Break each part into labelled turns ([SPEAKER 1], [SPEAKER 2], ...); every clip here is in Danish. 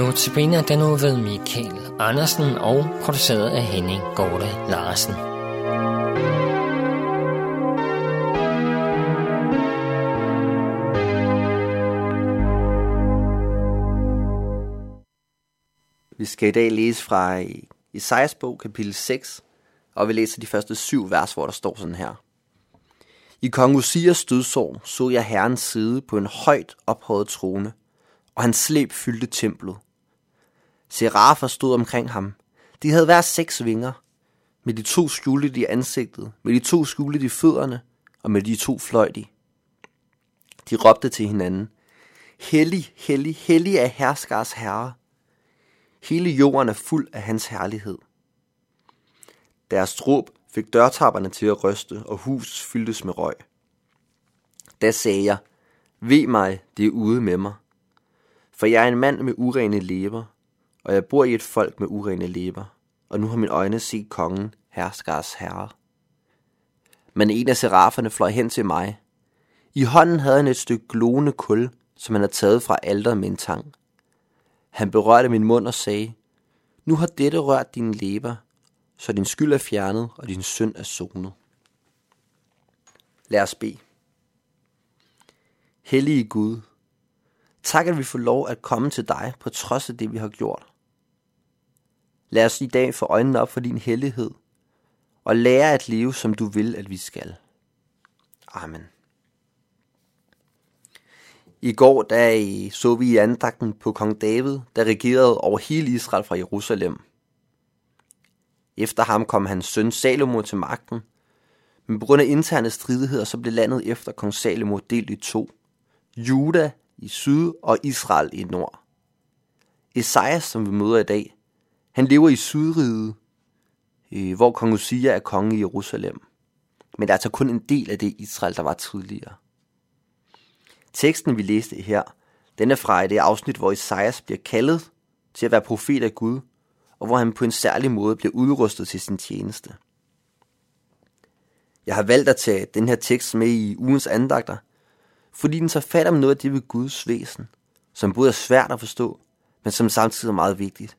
[SPEAKER 1] Notabene den nu ved Michael Andersen og produceret af Henning Gorte Larsen.
[SPEAKER 2] Vi skal i dag læse fra Isaias bog, kapitel 6, og vi læser de første syv vers, hvor der står sådan her. I kong Usias dødsår så jeg herrens side på en højt ophøjet trone, og hans slæb fyldte templet. Serafer stod omkring ham. De havde hver seks vinger. Med de to skjulte de ansigtet, med de to skjulte de fødderne, og med de to fløj de. De råbte til hinanden. Hellig, hellig, hellig er herskars herre. Hele jorden er fuld af hans herlighed. Deres råb fik dørtapperne til at ryste, og hus fyldtes med røg. Da sagde jeg, ved mig, det er ude med mig. For jeg er en mand med urene læber, og jeg bor i et folk med urene læber, og nu har mine øjne set kongen, herskars herre. Men en af seraferne fløj hen til mig. I hånden havde han et stykke glående kul, som han havde taget fra alderet med en tang. Han berørte min mund og sagde, Nu har dette rørt dine læber, så din skyld er fjernet, og din synd er sonet. Lad os bede. Hellige Gud, tak at vi får lov at komme til dig på trods af det, vi har gjort. Lad os i dag få øjnene op for din hellighed, og lære at leve, som du vil, at vi skal. Amen. I går der så vi i andagten på kong David, der regerede over hele Israel fra Jerusalem. Efter ham kom hans søn Salomo til magten, men på grund af interne stridigheder så blev landet efter kong Salomo delt i to. Juda i syd og Israel i nord. Esajas, som vi møder i dag, han lever i sydriget, øh, hvor kong Usia er konge i Jerusalem. Men der er altså kun en del af det Israel, der var tidligere. Teksten, vi læste her, den er fra det øh, afsnit, hvor Isaias bliver kaldet til at være profet af Gud, og hvor han på en særlig måde bliver udrustet til sin tjeneste. Jeg har valgt at tage den her tekst med i ugens andagter, fordi den tager fat om noget af det ved Guds væsen, som både er svært at forstå, men som samtidig er meget vigtigt.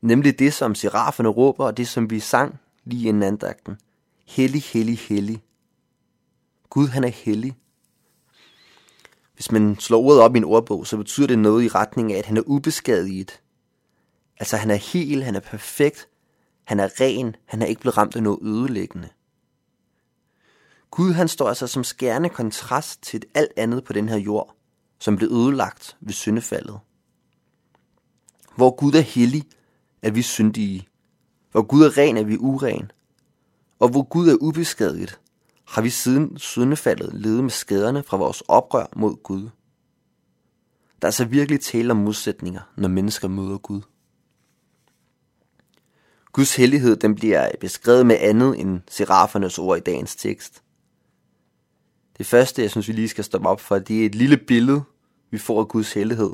[SPEAKER 2] Nemlig det, som seraferne råber, og det, som vi sang lige inden andagten. Hellig, hellig, hellig. Gud, han er hellig. Hvis man slår ordet op i en ordbog, så betyder det noget i retning af, at han er ubeskadiget. Altså, han er hel, han er perfekt, han er ren, han er ikke blevet ramt af noget ødelæggende. Gud han står altså som skærende kontrast til alt andet på den her jord, som blev ødelagt ved syndefaldet. Hvor Gud er hellig, er vi syndige. Hvor Gud er ren, er vi uren. Og hvor Gud er ubeskadiget, har vi siden syndefaldet levet med skaderne fra vores oprør mod Gud. Der er så virkelig tale om modsætninger, når mennesker møder Gud. Guds hellighed den bliver beskrevet med andet end serafernes ord i dagens tekst. Det første, jeg synes, vi lige skal stoppe op for, det er et lille billede, vi får af Guds hellighed,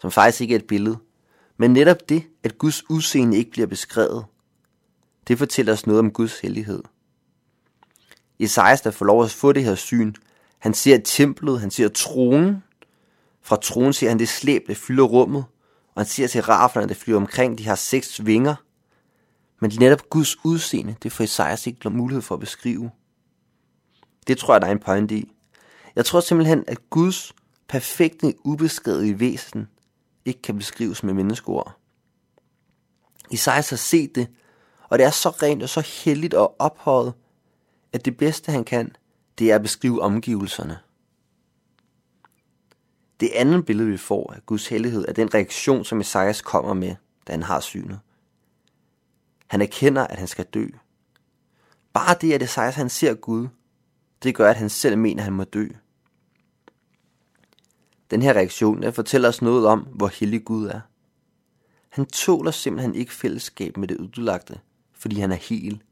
[SPEAKER 2] som faktisk ikke er et billede, men netop det, at Guds udseende ikke bliver beskrevet, det fortæller os noget om Guds hellighed. Esajas, der får lov at få det her syn, han ser templet, han ser tronen. Fra tronen ser han det slæb, der fylder rummet, og han ser til raflerne, der flyver omkring, de har seks vinger. Men netop Guds udseende, det får Esajas ikke mulighed for at beskrive. Det tror jeg, der er en pointe i. Jeg tror simpelthen, at Guds perfekte, ubeskrevet væsen ikke kan beskrives med menneskeord. Isaias har set det, og det er så rent og så heldigt og ophøjet, at det bedste han kan, det er at beskrive omgivelserne. Det andet billede, vi får af Guds hellighed, er den reaktion, som Esajas kommer med, da han har synet. Han erkender, at han skal dø. Bare det, at Esajas han ser Gud, det gør, at han selv mener, at han må dø. Den her reaktion den fortæller os noget om, hvor hellig Gud er. Han tåler simpelthen ikke fællesskab med det ødelagte, fordi han er hel.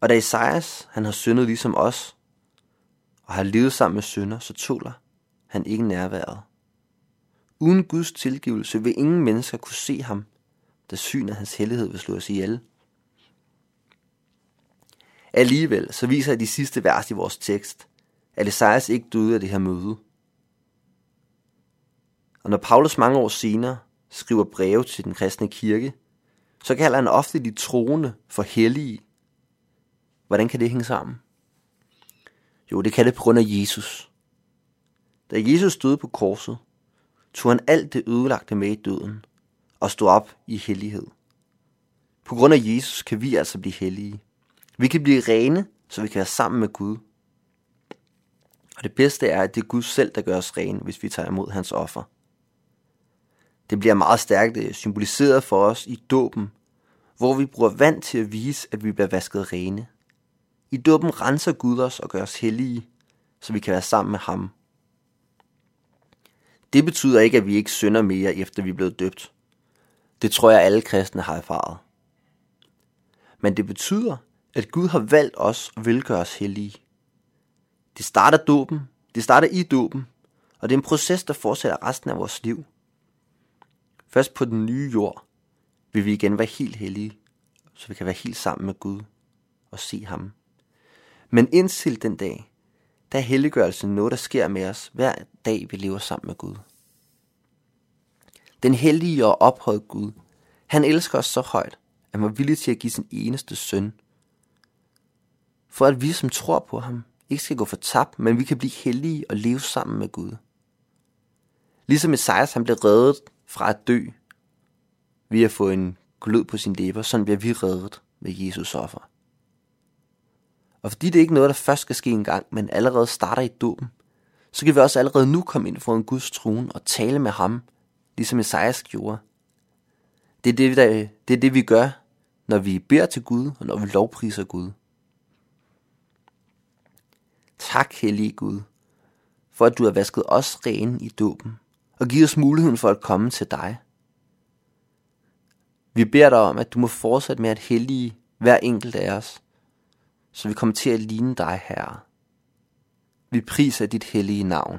[SPEAKER 2] Og da Esajas, han har syndet ligesom os, og har levet sammen med synder, så tåler han ikke nærværet. Uden Guds tilgivelse vil ingen mennesker kunne se ham, da synet af hans hellighed vil slå os ihjel. Alligevel så viser de sidste vers i vores tekst, at Esajas ikke døde af det her møde. Og når Paulus mange år senere skriver breve til den kristne kirke, så kalder han ofte de troende for hellige. Hvordan kan det hænge sammen? Jo, det kan det på grund af Jesus. Da Jesus stod på korset, tog han alt det ødelagte med i døden og stod op i hellighed. På grund af Jesus kan vi altså blive hellige. Vi kan blive rene, så vi kan være sammen med Gud. Og det bedste er, at det er Gud selv, der gør os rene, hvis vi tager imod hans offer. Det bliver meget stærkt øh, symboliseret for os i dåben, hvor vi bruger vand til at vise, at vi bliver vasket rene. I dåben renser Gud os og gør os hellige, så vi kan være sammen med ham. Det betyder ikke, at vi ikke synder mere, efter vi er blevet døbt. Det tror jeg, alle kristne har erfaret. Men det betyder, at Gud har valgt os og vil gøre os hellige. Det starter dåben, det starter i dåben, og det er en proces, der fortsætter resten af vores liv. Først på den nye jord vil vi igen være helt hellige, så vi kan være helt sammen med Gud og se ham. Men indtil den dag, der er helliggørelsen noget, der sker med os hver dag, vi lever sammen med Gud. Den hellige og ophøjet Gud, han elsker os så højt, at han var villig til at give sin eneste søn. For at vi, som tror på ham, ikke skal gå for tabt, men vi kan blive hellige og leve sammen med Gud. Ligesom Esajas han blev reddet fra at dø, ved at få en glød på sin læber, sådan bliver vi reddet ved Jesus offer. Og fordi det ikke noget, der først skal ske en gang, men allerede starter i dåben, så kan vi også allerede nu komme ind for en Guds trone og tale med ham, ligesom Esajas gjorde. Det er det, der, det er det, vi gør, når vi beder til Gud, og når vi lovpriser Gud. Tak, hellige Gud, for at du har vasket os rene i dåben, og giv os muligheden for at komme til dig. Vi beder dig om, at du må fortsætte med at hellige hver enkelt af os, så vi kommer til at ligne dig, Herre. Vi priser dit hellige navn.